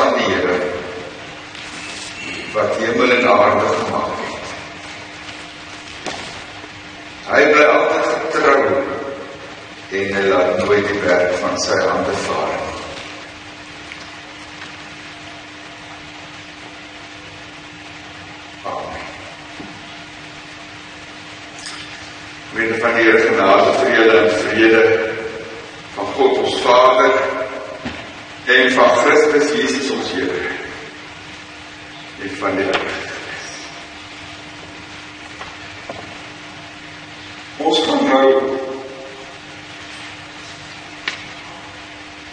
van die Here wat hemel en aarde gemaak het. Hy bly altyd getrou en hy laat nooit die werk van sy hande vaar. Amen. Met van die Here genade vir julle en vrede van God ons Vader en van Christus Jesus ons Here. En van die. Ons gaan nou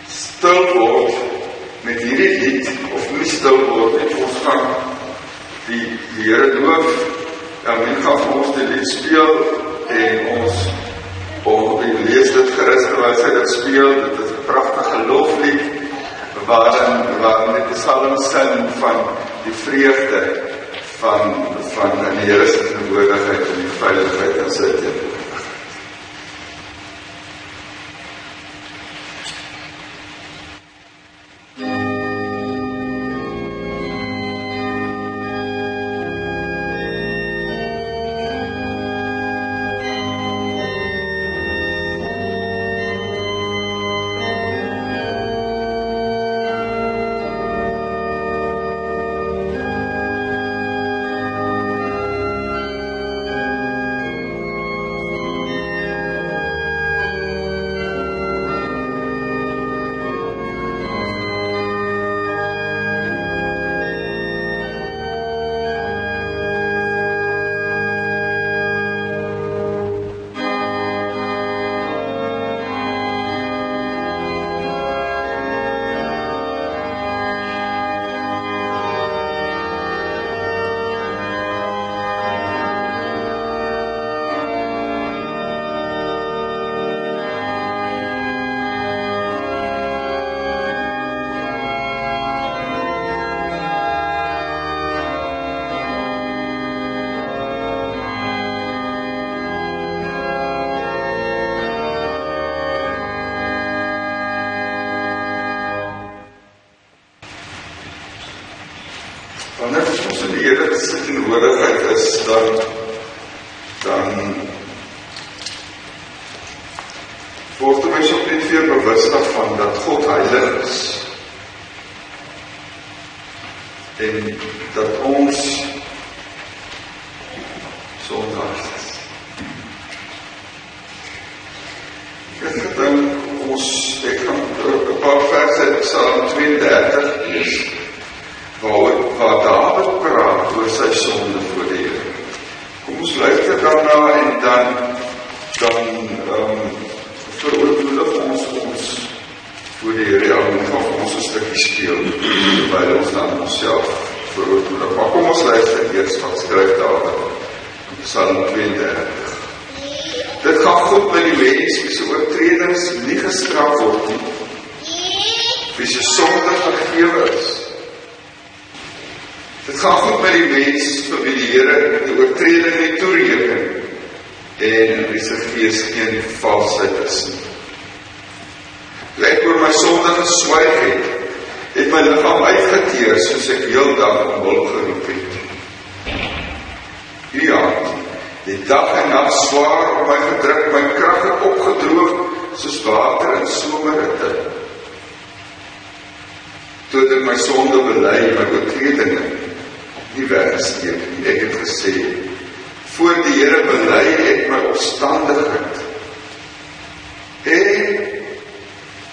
stil word met hierdie lied of nie stil word nie. Ons gaan die die Here doof. Dan men gaan vir ons die lied speel en ons ons lees dit gerus terwyl sy dit speel. Dit is 'n pragtige loflied waarin waarin dit psalm sing van die vreugde van van die Here se teenwoordigheid en die veiligheid in sy teenwoordigheid. Voor die Here om van ons 'n stukkie speel terwyl ons dan onsself veroorloof. Maar kom ons luister eers wat skryf Dawid in Psalm 32. Dit gaan goed met die mens wie se oortredings nie gestraf word nie. Wie se sonde vergewe is. Dit gaan goed met die mens vir wie die Here die oortreding nie toereken en wie se gees geen valsheid is nie. My sonde geswyg het, het my liggaam uitgeteer soos ek heeldag om hulp geroep het. Ja, die dag en nag swaar op my gedruk, my krag het opgedroog soos water in somerhitte. Toe ek my sonde bely, my oortredinge nie weggesteek nie. Ek het gesê, voor die Here bely ek my opstandigheid. En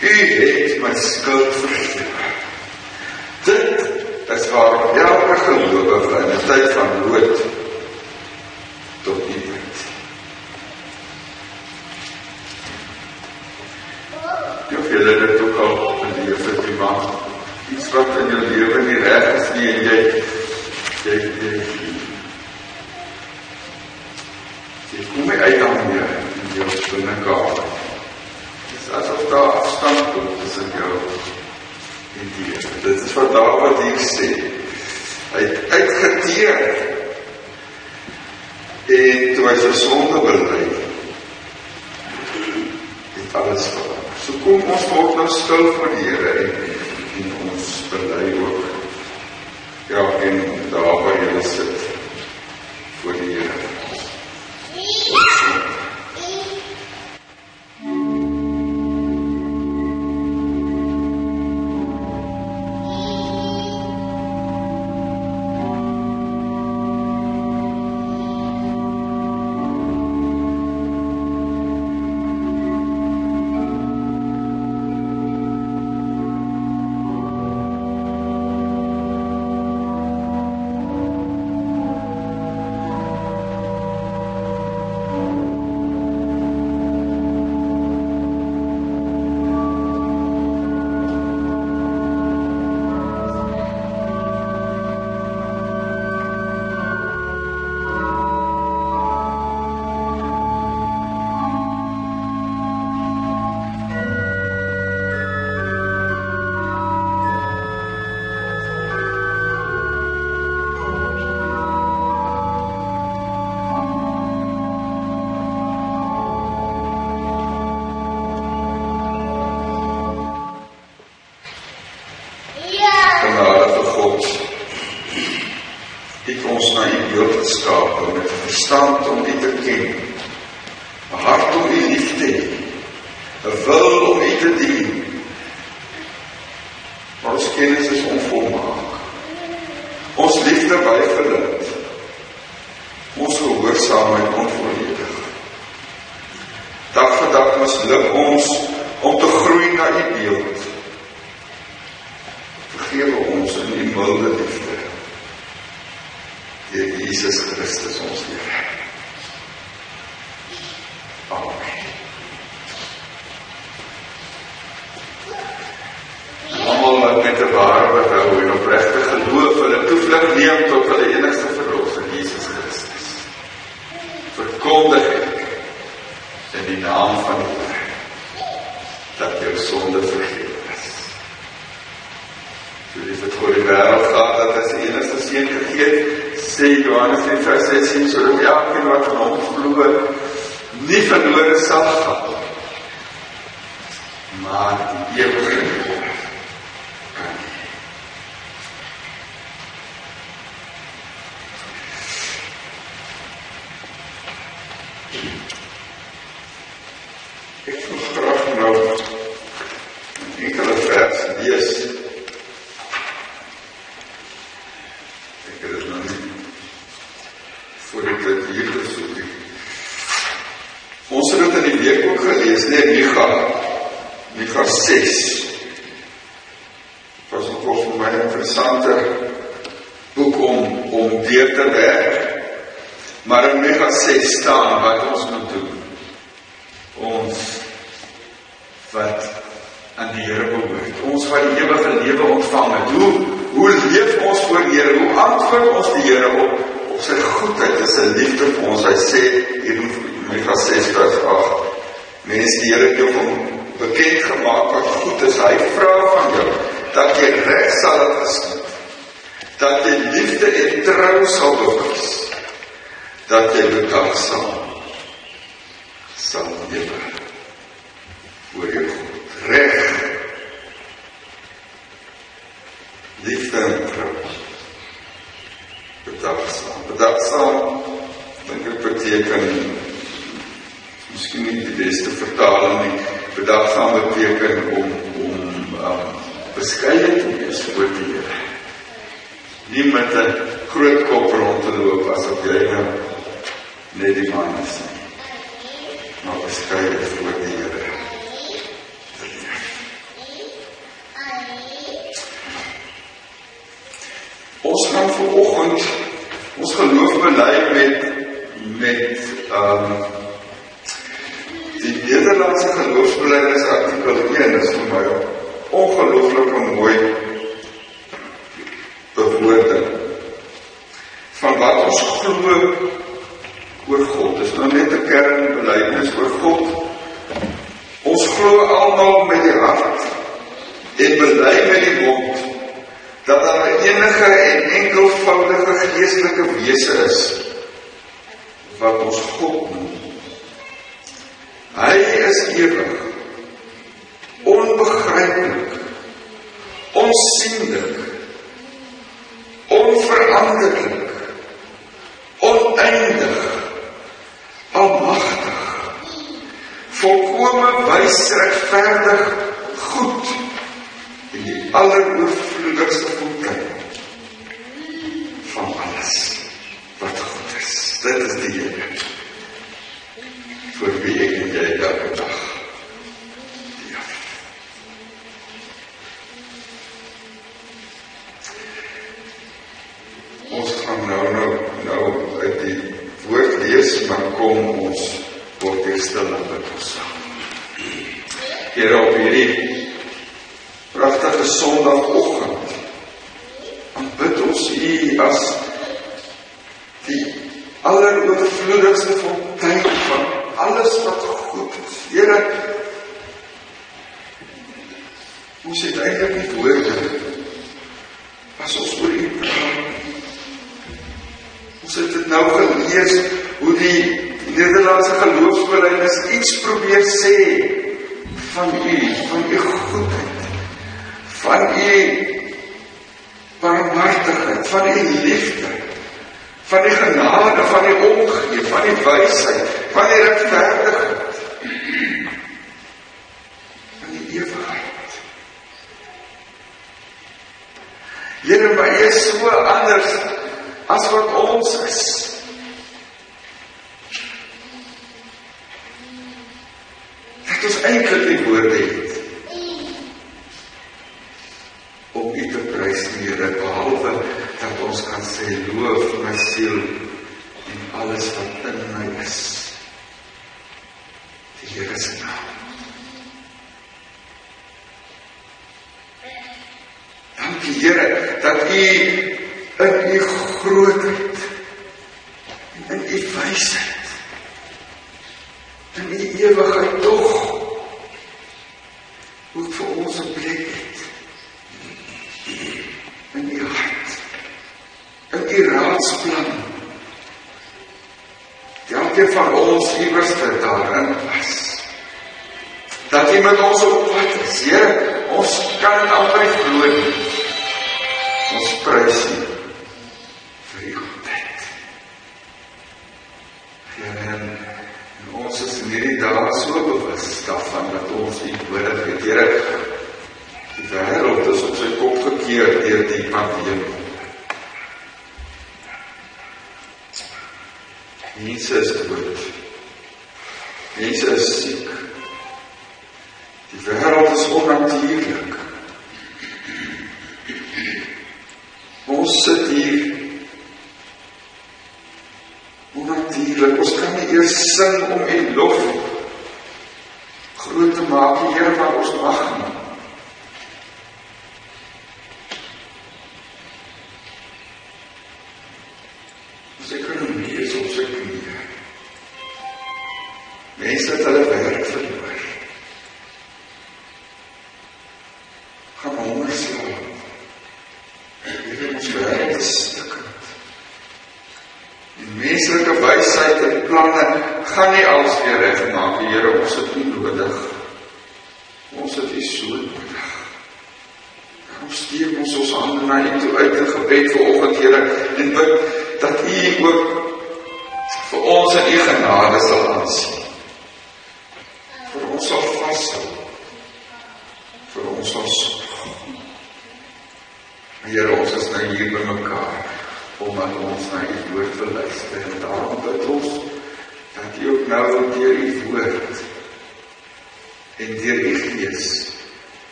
U het my skuld vergewe. Dit is waar elke gelowige in 'n tyd van nood tot U bid. Jy het dit ook al beleef het, iemand iets wat in jou lewe nie reg is nie en jy jy jy jy kom uit aan meer in jou binnekamer. Asof daar afstand kom tussen jou en die Here. Dit is wat Dawid hier sê. Hy het uitgeteer En toe hy sy sonde bely, het alles verander. So kom ons word nou stil voor die Here en, en ons bely ook. Ja, en daar waar jy sit interessante boek om, om deur te werk. Maar in Micha 6 staan wat ons moet doen. Ons wat aan die Here behoort. Ons wat die ewige lewe ontvang het. Hoe hoe leef ons voor Here? Hoe antwoord ons die Here op op sy goedheid en sy liefde vir ons? Hy sê hier in Micha 6 vers 8: Mense die Here het jou bekend gemaak wat goed is. Hy vra van jou dat jy reg sal laat geskied. Dat jy liefde en trou sal bewys. Dat jy bedaagsaam sal lewe voor jou God. Reg liefde en trou. Bedaagsaam. Bedaagsaam dink ek beteken miskien nie die beste vertaling nie. Bedaagsaam beteken om beskeie te wees voor die Here. Nie met 'n groot kop rond te loop asof jy nou net die man is nie. Maar beskeie voor die Here. Ons gaan vanoggend ons geloof bely met met ehm um, die Nederlandse geloofsbelijdenis artikel 1 is vir my ongelooflike mooi bewoording van wat ons glo oor God. Dis nou net 'n kernbelydenis oor God. Ons glo almal met die hart en bely met die mond dat daar 'n enige en enkelvoudige geestelike wese is wat ons God noem. Hy is ewig, onbegryplik, onsienlik, onveranderlik, oneindig, almagtig, volkome wys regverdig, goed en die alleroorvloedigste fontein van alles wat goed is. Dit is die Here. Vir wie ek en jy elke dag Ja. Ons gaan nou nou nou uit die woord lees, maar kom ons word hier stil en bid ons saam. Here op hierdie pragtige Sondagoggend aanbid ons U as die alleroorvloedigste fontein van alles wat goed is. Here Ons het eintlik nie woorde as ons oor U praat. Ons het dit nou gelees hoe die Nederlandse geloofsbelijdenis iets probeer sê. Van U, van U goedheid, van U barmhartigheid, van U liefde, van die genade, van die omgee, van die wysheid, van die regverdigheid, van die ewigheid. Here, maar U is so anders as wat Mense is dood. Mense is siek. Die wêreld is onnatuurlik. Ons sit hier onnatuurlik. Ons kan nie eers sing om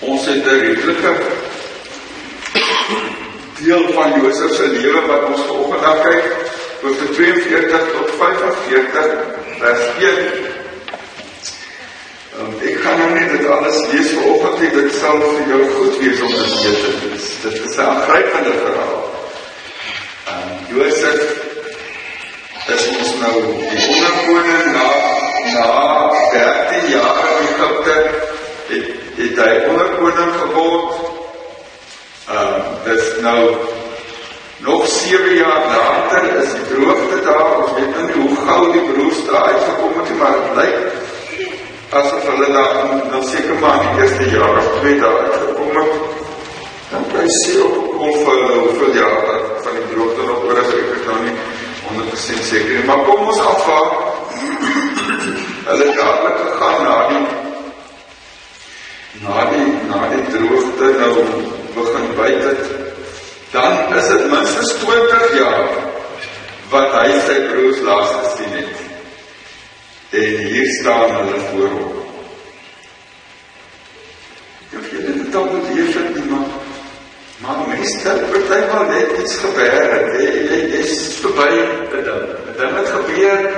Ons het 'n redelike deel van Josef se lewe wat ons vanoggend na kyk, hoofde 42 tot 45 vers 1. Um, ehm, ek gaan nou nie dit alles lees vanoggend nie, dit sal vir jou goed wees om dit te lees. Dit is 'n aangrypende verhaal. Um, Josef is ons nou die onderkoning na na 13 jaar in Egipte die duiwel 'n koning geword. Ehm um, dis nou nog 7 jaar later is die droogte daar. Ons weet nou nie hoe gou die broers daar uitgekom het nie, maar dit lyk asof hulle daar nou seker maar die eerste jaar of twee daar uitgekom het. Dan kan jy sien op kom vir hoeveel jaar van die droogte nog oor is. Ek is nou nie 100% seker nie, maar kom ons afvaar. hulle dadelik gegaan na die na die na die droogte nou begin byt het. Dan is dit minstens 20 jaar wat hy sy broers laas gesien het. En hier staan hulle voor hom. Ek weet nie dit dalk moet hier nie, maar maar mens dit partymal net iets gebeur het. Jy jy is verby dit dan. Dit het gebeur.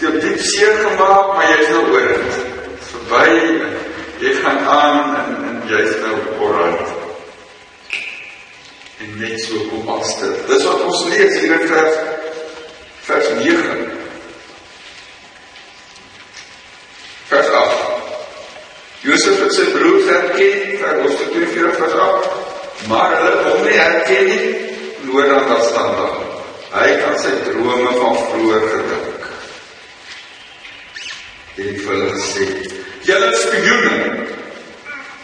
Jy het diep seer gemaak, maar jy's nou oor dit. Verby. Jy gaan aan en en jy's nou oral en net so kom afstel. Dis wat ons lees hier in vers vers 9. Vers 8. Josef het sy broers herken, vers hoofstuk 42 vers 8. Maar hulle hom nie herken nie, noor dan dat staan daar. Hy kan sy drome van vroeër gedink. En vir hulle gesê, julle spioene,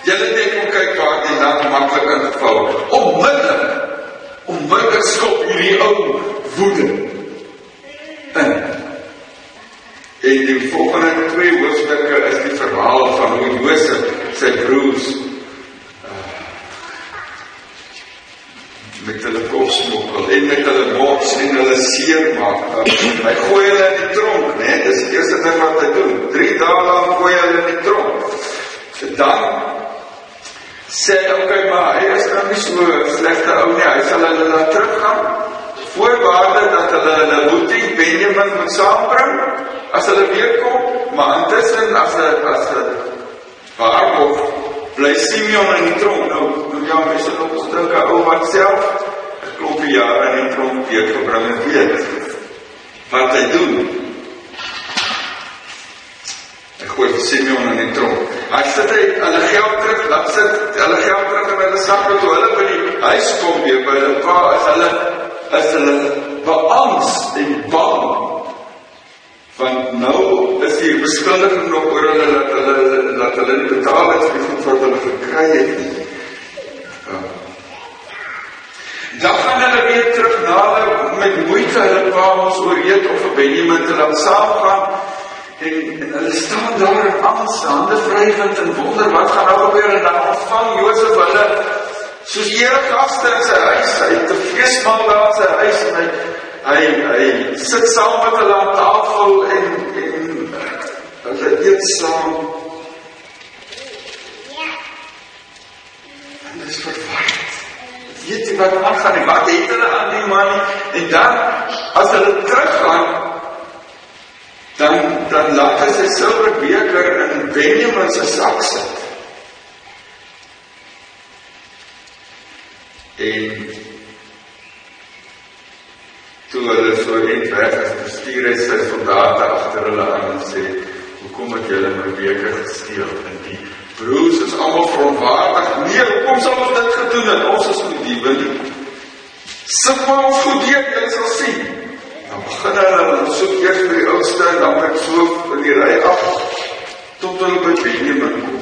julle net kom kyk waar die land maklik ingevou. Onmiddellik, onmiddellik skop hierdie ou woede in. En die volgende twee hoofstukke is die verhaal van hoe Josef sy broers uh, met hulle kopsmokkel en met hulle moks en hulle seermaak. Uh, hy gooi hulle in die tronk, né? Nee? Dis die eerste ding wat hy doen. 3 dae lank gooi hulle in die tronk. Dan sê hy, "Oké, okay, maar hy is nou nie so slegte ou nie. Hy sal hulle laat teruggaan." voorwaarde dat hulle hulle boetie Benjamin moet saambring as hulle weer kom, maar intussen as 'n as 'n waarop bly Simeon in die tronk. Nou, nou ja, mense het ook dink 'n ou wat self 'n klompie jare in die tronk weer gebring het, weet wat hy doen. Hy gooi Simeon in die tronk. Hy sit hy hulle geld terug, laat sit hulle geld terug in hulle sakke toe hulle by die huis kom weer by hulle pa as hulle is hulle beangs en bang. Nou is die beskuldiging nog oor hulle dat hulle dat hulle nie betaal het vir die wat hulle gekry het nie. Ja. Dan gaan hulle weer terug na hulle met moeite hulle pa ons oorreed of vir Benjamin te laat saamgaan. En, en hulle staan daar in angs, hande vrywend en wonder wat gaan nou gebeur en dan ontvang Josef hulle soos Here gaste in sy huis, hy het 'n feesmaal daar in sy huis en hy hy hy sit saam met hulle aan tafel en en eet saam. En dis verward. Weet jy wat aangaan? Wat het hulle aan die man en dan as hulle teruggaan dan dan laat hy sy silwerbeker in Benjamin se sak sit. En toe hulle so net weg is, bestuur hy sy soldate agter hulle aan en sê: "Hoekom het julle my beker gesteel?" En die broers is almal verontwaardig. "Nee, hoekom sal ons dit gedoen het? Ons is nie die wil nie." Sit maar ons goed hier, jy sal sien. Dan begin hulle soek eers by die oudste en dan met so in die ry af tot hulle by Benjamin kom.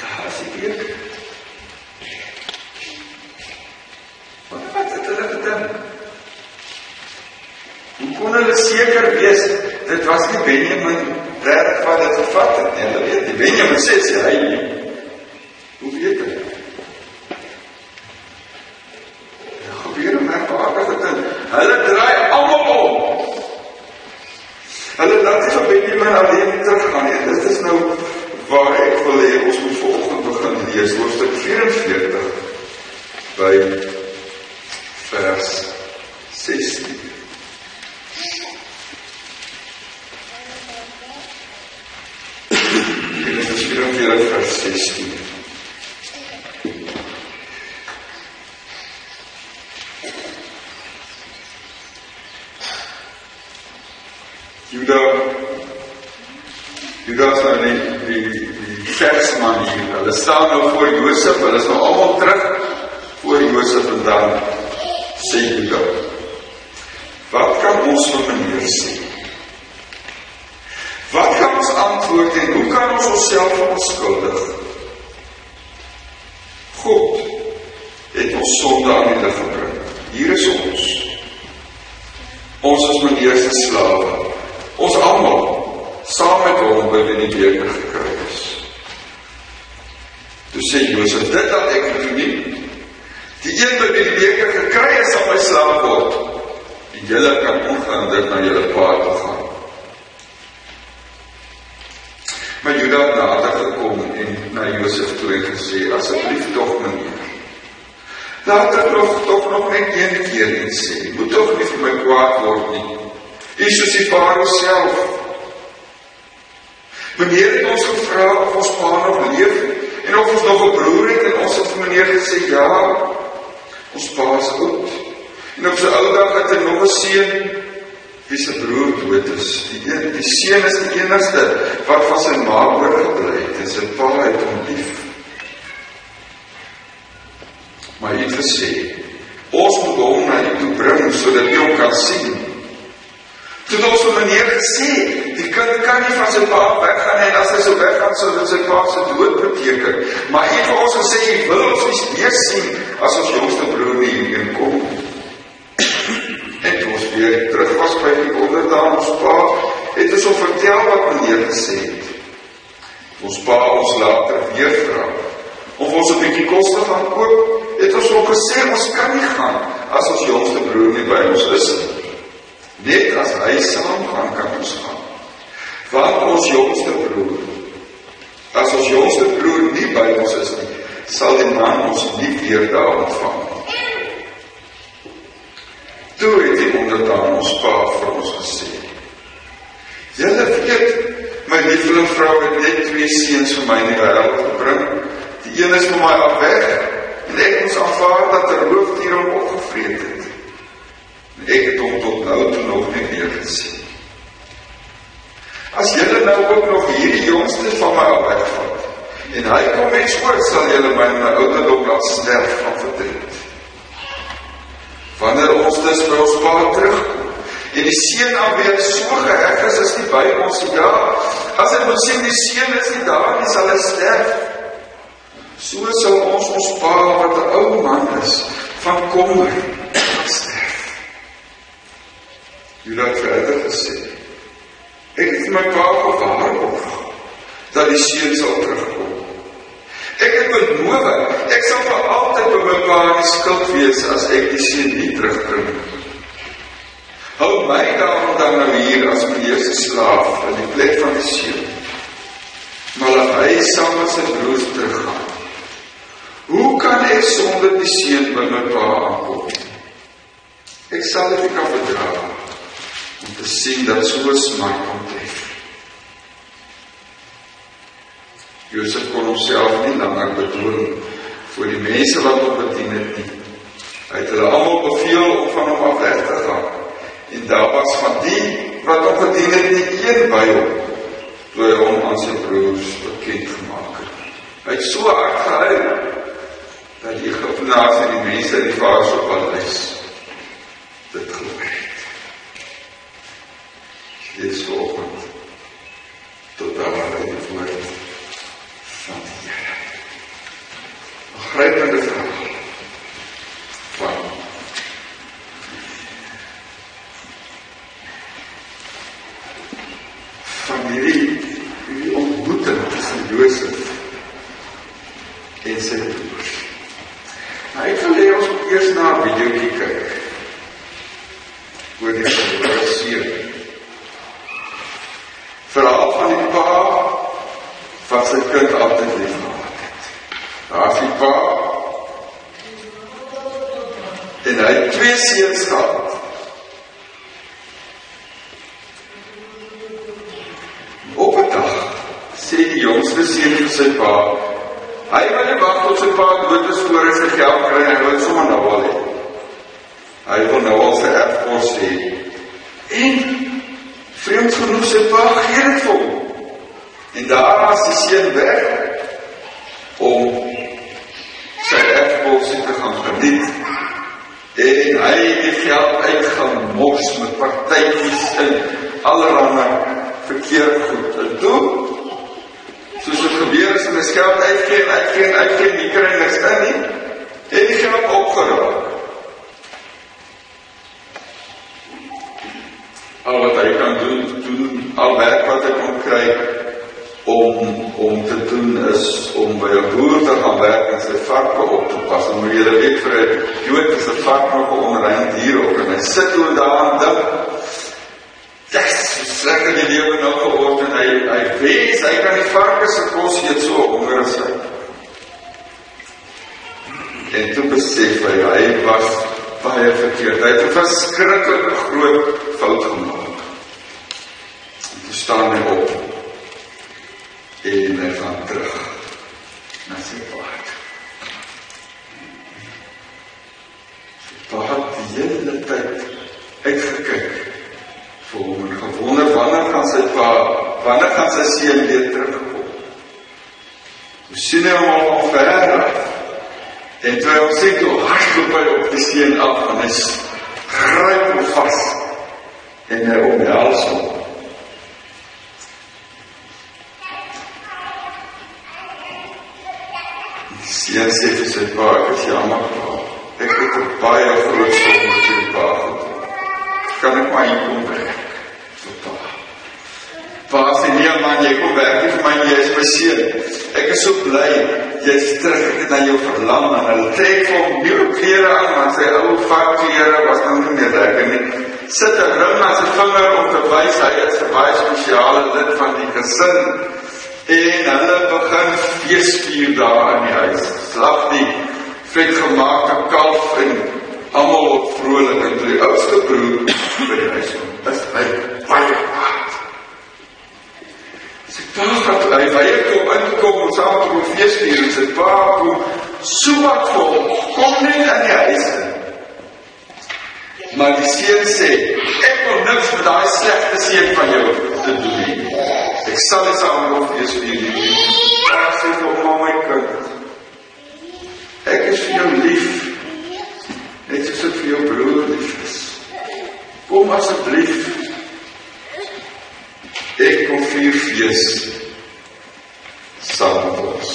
Daar is die beker. Kon hulle seker wees dit was nie Benjamin reg wat dit gevat het nie. Hulle weet die Benjamin sê sy hy nie. Hoe weet hy? Ja, gebeur my pa het dit. Hulle draai almal om. Hulle laat nie vir Benjamin alleen teruggaan nie. Dit is nou waar ek wil hê ons moet volgende begin lees hoofstuk 44 by vers 16. Genesis vers 16. Juda Juda is nou die die die versman hier. Hulle staan nou voor Josef, hulle is nou almal terug voor Josef en dan sê Juda: "Wat kan ons van meneer sê?" antwoord en hoe kan ons onsself verskuldig? God het ons sonde aan die lig gebring. Hier is ons. Ons is meneer se slawe. Ons almal saam met hom by die beker gekry is. Toe sê Josef, dit dat ek moet doen. Die een wat die beker gekry het, sal my slaaf word. En julle kan ongehinderd na julle pa toe gaan. Maar Juda het nader gekom en na Josef toe en gesê, asseblief tog meneer. Laat ek nog tog nog net een keer iets sê. Moet tog nie vir my kwaad word nie. Soos die Farao self. Meneer het ons gevra of ons pa nog leef en of ons nog 'n broer het en ons het vir meneer gesê ja. Ons pa is oud. En op sy ou dag het hy nog 'n seun wie se broer dood is. Die een, die seun is die enigste wat van sy ma oorgebly het en sy pa het hom lief. Maar hy het gesê, ons moet hom na u toe bring sodat u hom kan sien. Toe het ons vir meneer gesê, die kind kan nie van sy pa weggaan en as hy so weggaan sou dit sy pa se dood beteken. Maar hy het vir ons gesê, hy wil ons nie weer sien as ons jongste broer nie hier kom. En toe ons weer terug was by die onderdaan ons pa, het ons hom vertel wat meneer gesê het. Ons pa ons later weer vra of ons 'n bietjie kos te gaan koop, het ons hom gesê ons kan nie gaan as ons jongste broer nie by ons is nie. Net as hy saam gaan kan ons gaan. Want ons jongste broer as ons jongste broer nie by ons is nie, sal die man ons nie weer daar ontvang nie. Toe het die onderdaan ons pa vir ons gesê. Julle weet, my liefling vrou het net twee seuns vir my in die wêreld gebring. Die een is vir my af weg en ek moes aanvaar dat 'n roofdier hom opgevreet het. Ek het hom tot nou toe nog nie weer gesien. As julle nou ook nog hierdie jongste van my wegvat en hy kom met skoot sal julle my in my ouderdom laat sterf van verdriet. Wanneer ons dus by ons pa terugkom en die seun alweer so geheg is as nie by ons ja, as hy moet sien die seun is nie daar nie sal hy sterf. So sal ons ons pa wat 'n ou man is van kommer sterf. Jy het verder gesê. Ek het my pa gewaarborg dat die seun sal terugkom. Ek het beloof ek sal vir altyd by my pa die skuld wees as ek die seun nie terugbring nie. Hou my daarom dan nou hier as my eerste slaaf in die plek van die seun. Maar laat hy saam met sy broers teruggaan. Hoe kan ek sonder die seun by my pa aankom? Ek sal dit kan verdra om te sien dat so smaak kom tref. Josef kon homself nie langer bedoel vir die mense wat hom bedien het nie. Hy het hulle almal beveel om van hom af weg te gaan. En daar was van die wat hom gedien het nie een by hom toe hy hom aan sy broers bekend gemaak het. Hy het so hard gehuil dat die Egiptenaars en die mense in die Farao paleis dit gehoor het. Is volgend tot daar waar hy woord van die Here. Een grijpende vraag van hierdie, hierdie ontmoeting tussen Jozef en sy broers. Nou, ek wil hê ons moet eers na 'n videoetjie kyk oor die verlore seun. Verhaal van die pa wat sy kind altyd lief gehad het. Daar is die pa en hy het twee seuns gehad. Op 'n dag sê die jongste seun vir sy pa: "Hy wil nie wag tot sy pa dood is voor hy sy geld kry en hy wil sommer nou al hê." Hy wil nou al sy erfkos hê. En vreemd genoeg sy pa gee dit vir hom. En daar was die seun weg om sy erfkos te gaan geniet. En hy het die geld uitgemors met partytjies en allerlei verkeerd goed. En toe mens geld uitgee en uitgee en uitgee en nie kry niks in nie. En die geld opgeraak. Al wat hy kan doen, doen al werk wat hy kan kry om om te doen is om by 'n boer te gaan werk en sy varke op te pas. En moet jy weet vir 'n Jood is 'n vark nog 'n onrein dier op en hy sit oor daaraan dink. Dis lekker die lewe nou geword en hy hy weet hy kan die varke se kos eet so honger as hy. En toe besef hy hy was baie verkeerd. Hy het 'n verskriklik groot fout gemaak. En toe staan hy op en hy gaan terug na sy paard. Sy paard die hele tyd uitgekyk vir hom en gewonder wanneer gaan sy pa, wanneer gaan sy seun weer terugkom. Hy sien hom al ver. En toe hy hom sien toe hardloop hy op die seun af en hy gryp hom vas en hy omhels hom. Seun sê vir sy pa, ek is jammer pa. Ek het 'n baie groot met jou pa gedoen. Kan ek maar hier kom werk? Pa sê nee man, jy kom werk vir my, jy is my seun. Ek is so bly jy's terug. Ek het na jou verlang en hulle trek vir hom nuwe klere aan, want sy ou vakklere was nou nie meer lekker nie. Sit 'n ring aan sy vinger om te wys hy is 'n baie spesiale lid van die gesin. En hulle begin feesvier daar in die huis. Slag die vetgemaakte kalf en almal vrolik en die oudste broer by die huis. Dis my baie kwaad. Sy pa het hy weier kom inkom om saam te kom feesvier en sy pa kom so wat vol. Kom net in die huis. Maar die seun sê, ek wil niks met daai slegte seun van jou te doen nie. Ek sal nie saam met hom vir julle nie. Ek sê vir my kind. Ek is vir jou lief. Net soos ek vir jou broer lief is. Kom asseblief. Ek kom vier fees saam met ons.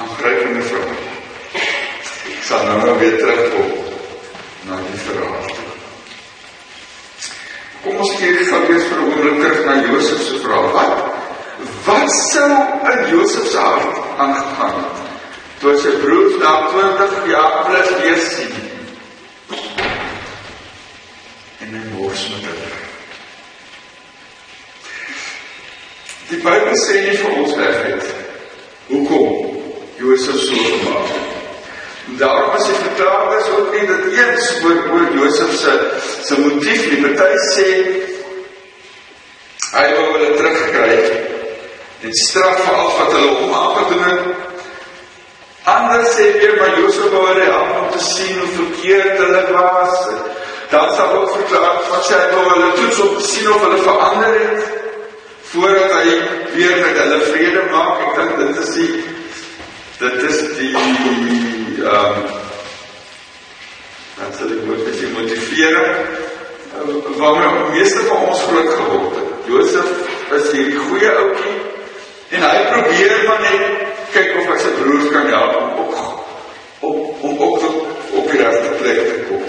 aangrypende vrou. Ek sal nou nou weer terugkom na die verhaal. Kom ons kyk gou weer vir 'n oomblik terug na Josef se verhaal. Wat wat sou in Josef se hart aangegaan het toe sy broers na 20 jaar plus weer sien? En hy mors met hulle. Die Bybel sê nie vir ons regtig hoekom Josef so gemaak het. Daarom as jy verklaar is ook nie dat eens oor oor Josef se se motief nie. Party sê hy wou hulle terugkry en straf vir al wat hulle hom aangedoen het. Ander sê weer maar Josef wou hulle help om te sien hoe verkeerd hulle was. Dan sal ook verklaar wat sê hy wou hulle toets om te sien of hulle verander het voordat hy weer met hulle vrede maak. Ek dink dit is die dit is die ehm um, dan sal ek moet sê motivering uh, waarom die meeste van ons groot geword het. Josef is hierdie goeie ouetjie en hy probeer maar net kyk of hy sy broers kan help om op op om op op op die regte plek te kom.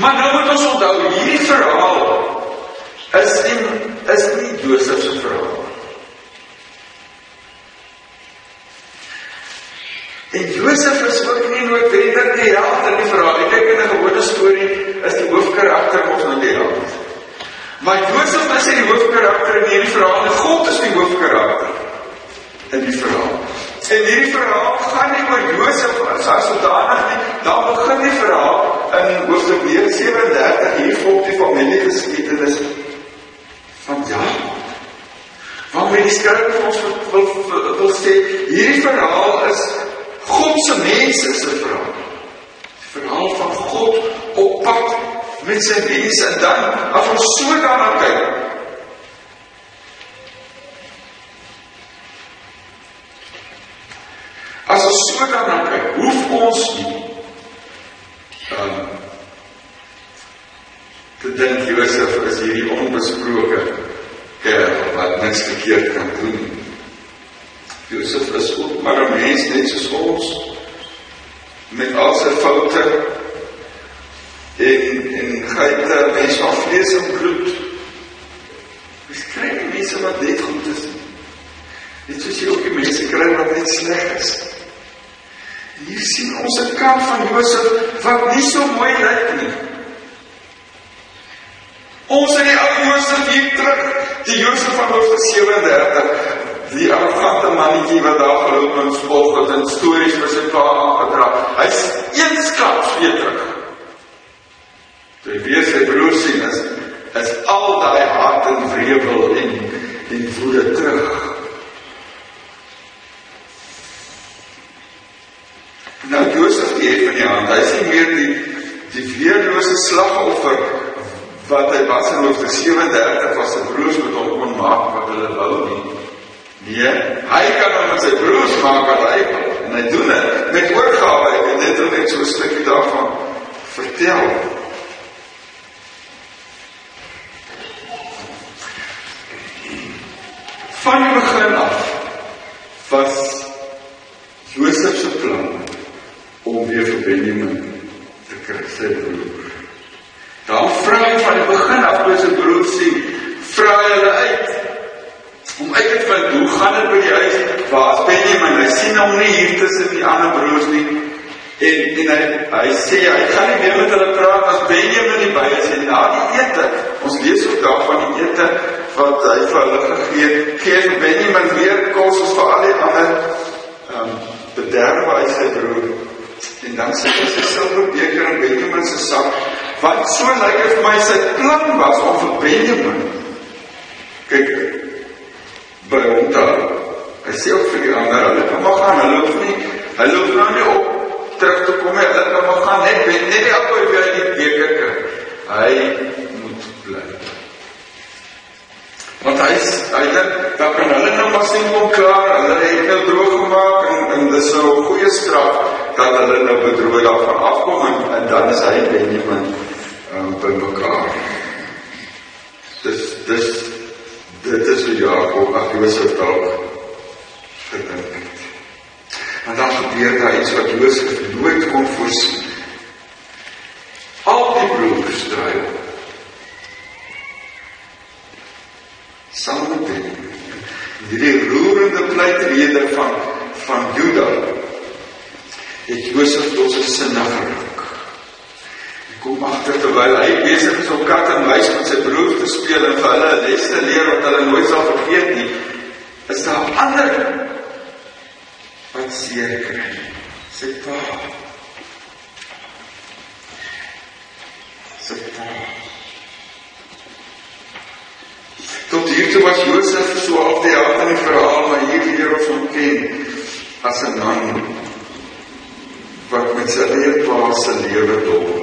Maar nou moet ons onthou hierdie verhaal is nie is nie Josef se verhaal En Josef is ook nie noodwendig die held in die verhaal. Ek kyk in 'n gewone storie is die hoofkarakter mos nou die held. Maar Josef is nie die hoofkarakter in hierdie verhaal nie. God is die hoofkarakter in die verhaal. En hierdie verhaal gaan nie oor Josef as hy sodanig nie. Dan begin die verhaal in hoofstuk 37 hier volg die familiegeskiedenis van Jakob. Waarmee die skrywer ons wil, wil, wil, wil sê hierdie verhaal is God se mense se verhaal. Die verhaal van God op pad met sy mense en dan as ons so daarna kyk. As ons so daarna kyk, hoef ons nie um, te dink Josef is hierdie onbesproke kerel wat niks verkeerd kan doen. Josef is ook maar 'n mens net soos ons met al sy foute en en geite mens van vlees en bloed. Dis kry mense wat net goed is. Net soos jy ook die mense kry wat net sleg is. Hier sien ons 'n kant van Josef wat nie so mooi lyk nie. Ons in die ou Josef hier terug, die Josef van hoofstuk 37, die arrogante mannetjie wat daar geloop en spog het en stories vir sy pa aangedra. Hy's eensklaps weer terug. Toe hy weer sy broer sien is, is al daai hart en wrevel en en woede terug. Nou Josef het van die hand. Hy sien meer die die weerlose slagoffer wat hy was in hoofstuk 37 was sy broers met hom kon maak wat hulle wou nie. Nee, hy kan hom met sy broers maak wat hy wil en hy doen dit met oorgawe en dit het net so 'n stukkie daarvan vertel. Van die begin af was Josef se plan om weer vir Benjamin te kry sy broer. Dan vra hy van die begin af toe sy broer sien, vra hy hulle uit om uit te vind hoe gaan dit by die huis? Waar's Benjamin? Hy sien hom nie hier tussen die ander broers nie. En en hy hy sê hy gaan nie meer met hulle praat as Benjamin nie by is en na die ete. Ons lees ook daarvan die ete wat hy vir hulle gegee het. Gee vir Benjamin weer kos vir al die ander ehm um, bederwe hy sy broer en dan sit hy sy silverbeker in Benjamin se sak wat so lyk like vir my sy plan was om vir Benjamin. Kyk by hom daar hy sê ook vir die ander hulle kan maar gaan hulle hoef nie hulle hoef nou nie op terug te kom hulle kan maar gaan net ben, net die appel weer die beker kry. Hy moet bly. Want hy hy dink dan kan hulle nou maar sien kom klaar hulle het nou droog gemaak en, en dis nou 'n goeie straf dat hulle nou bedroog daarvan afkom en, en dan is hy Benjamin um, by mekaar. Dis dis dit is hoe Jakob ag Josef dalk gedink het. En dan gebeur daar iets wat Josef nooit kon voorsien. Al die broers draai op. Saam met Benjamin. Hierdie roerende pleitrede van van Juda het Josef tot sy sinne geraak. Kom agter terwyl hy besig is om kat en muis met sy broer te speel en vir hulle 'n les te leer wat hulle nooit sal vergeet nie, is daar ander wat seer kry. Sy pa. Sy pa. Tot hier toe was Josef so op die helfte van die verhaal, maar hier leer ons hom ken as 'n man wat met sy eie pa se lewe dol.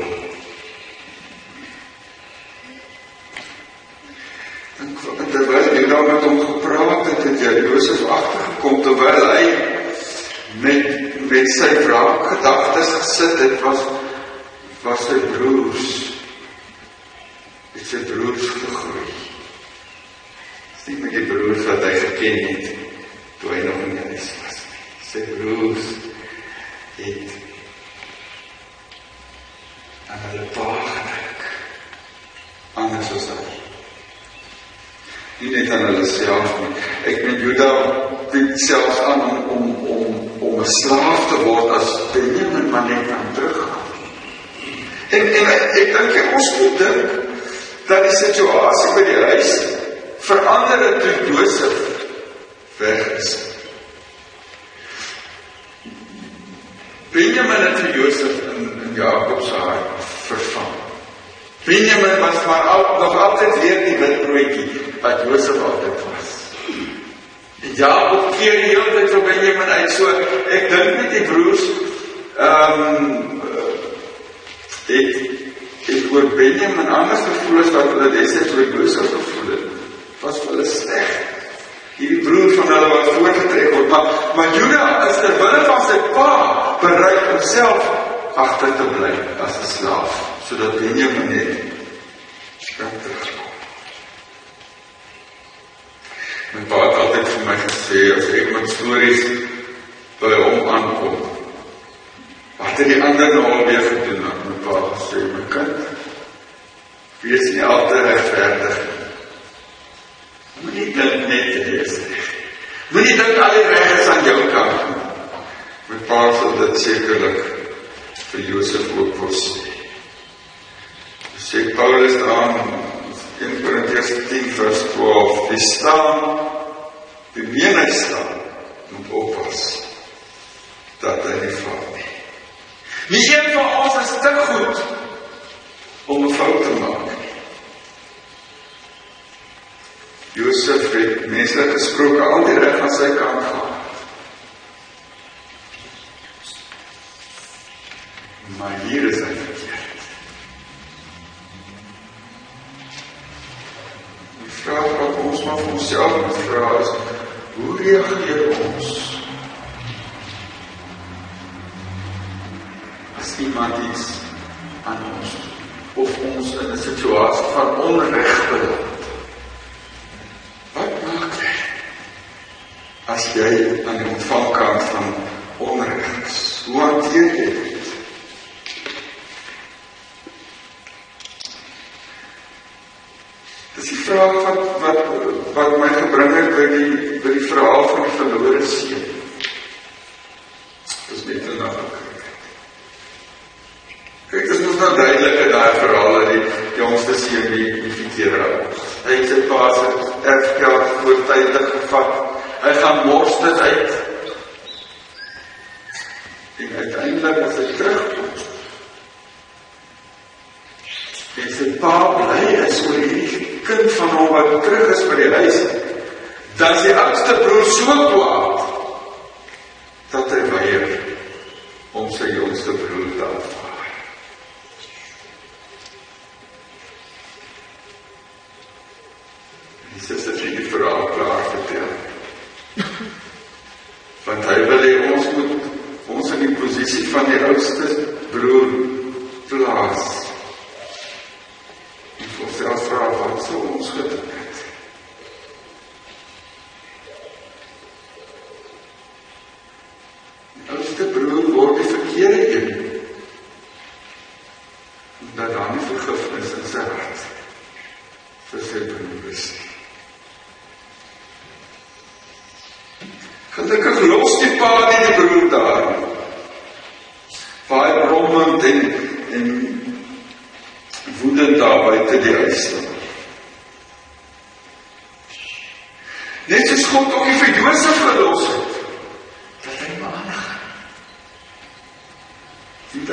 영역인 얘기. 시간이 들어가지고. Men tak. der den som man kan se, og så ikke man tydeligt, der er ung og Var verhaal van die verlore seun. Dis net 'n nagmerrie. Kyk, dit is mos nou duidelik in daai verhaal dat die jongste seun die, die verkeerde raak. Hy het sy pa se erfgeld voortydig gevat. Hy gaan mors dit uit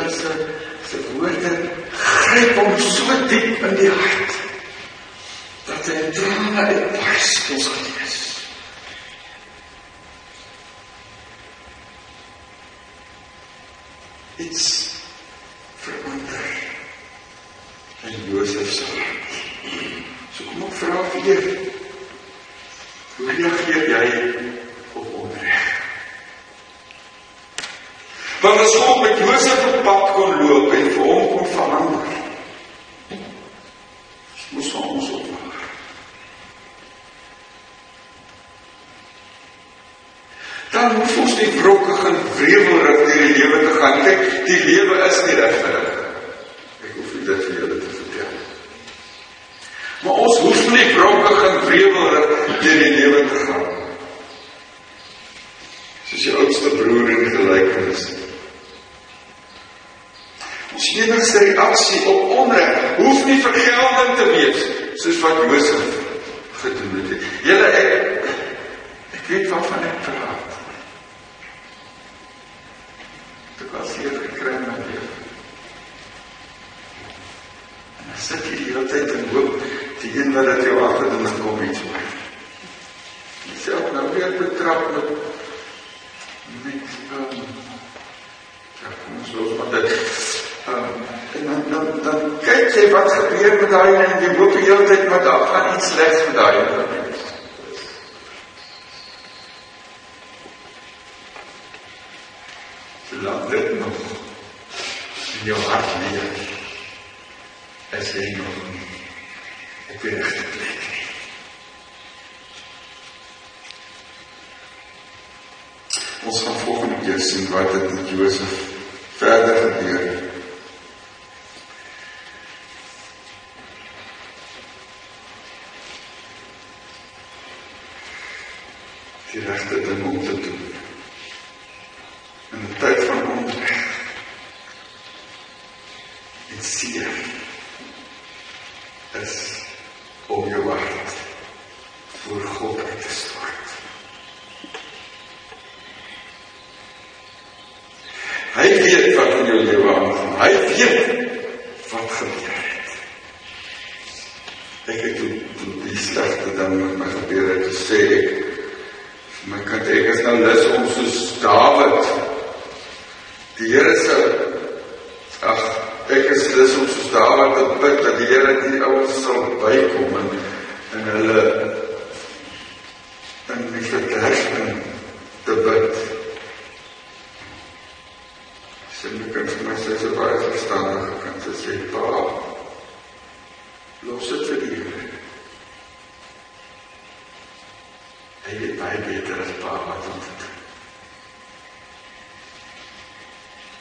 Here se se woorde gryp hom so diep in die hart dat hy trane uitbars ons gees. 仙台豊です。Landet noch, signor Hartwig, es hing op de rechte plek. Ons gaan volgende keer sien wat dit met Josef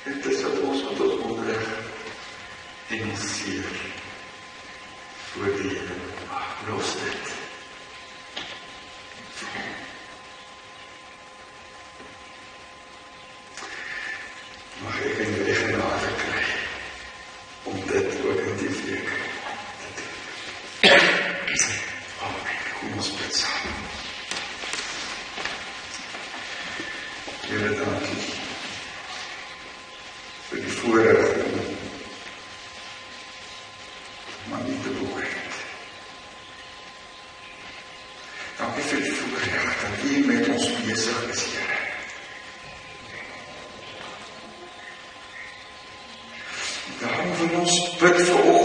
empezamos a obrar en mi ser. Buen. It's all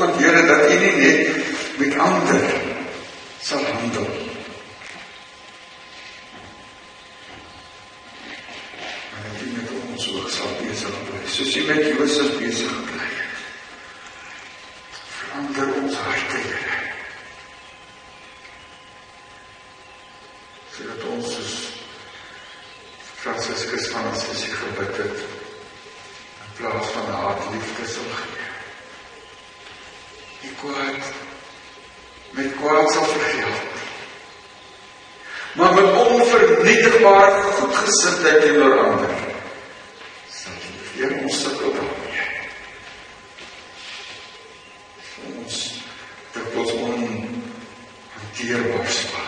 Ермольского.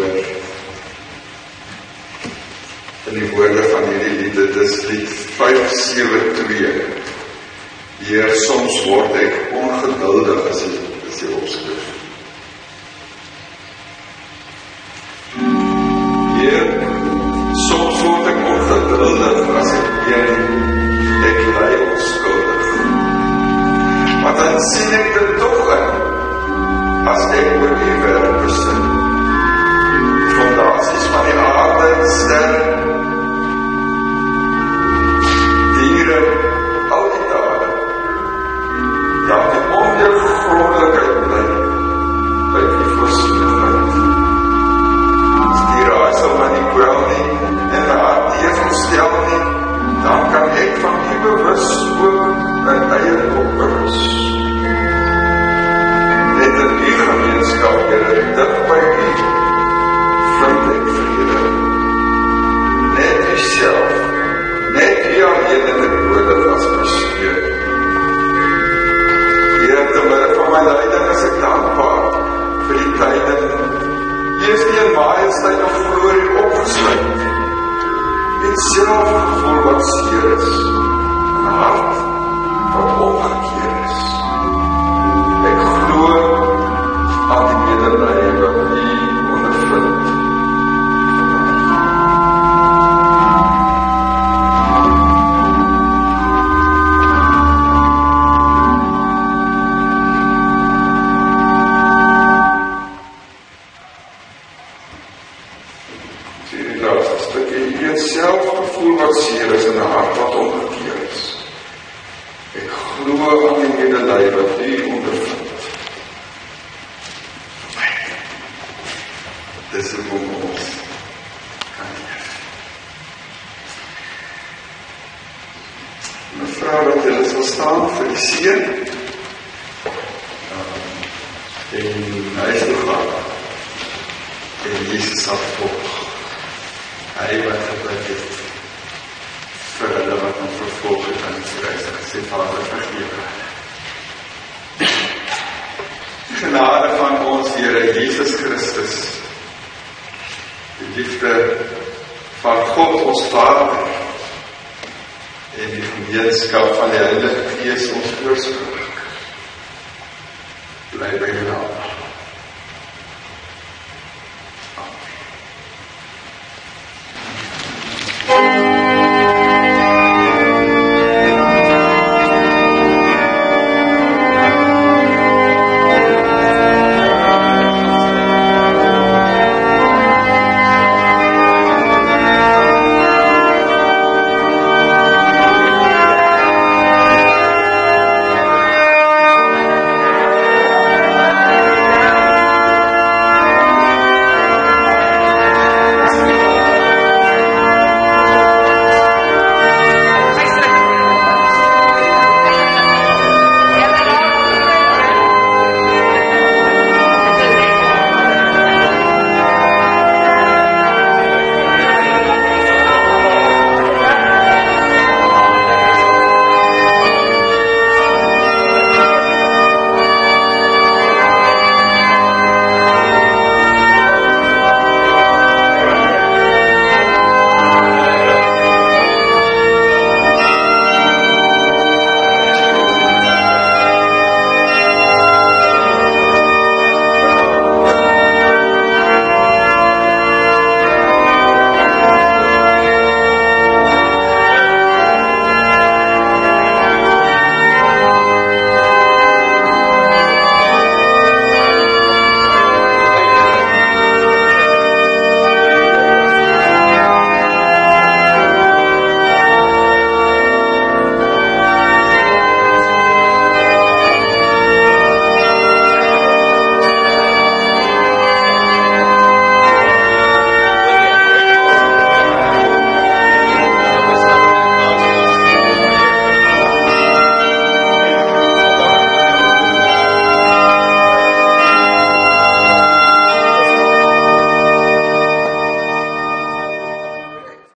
hoor. In die woorde van hierdie lied, dit is lied 572. Heer, soms word ek ongeduldig as jy as jy opskryf.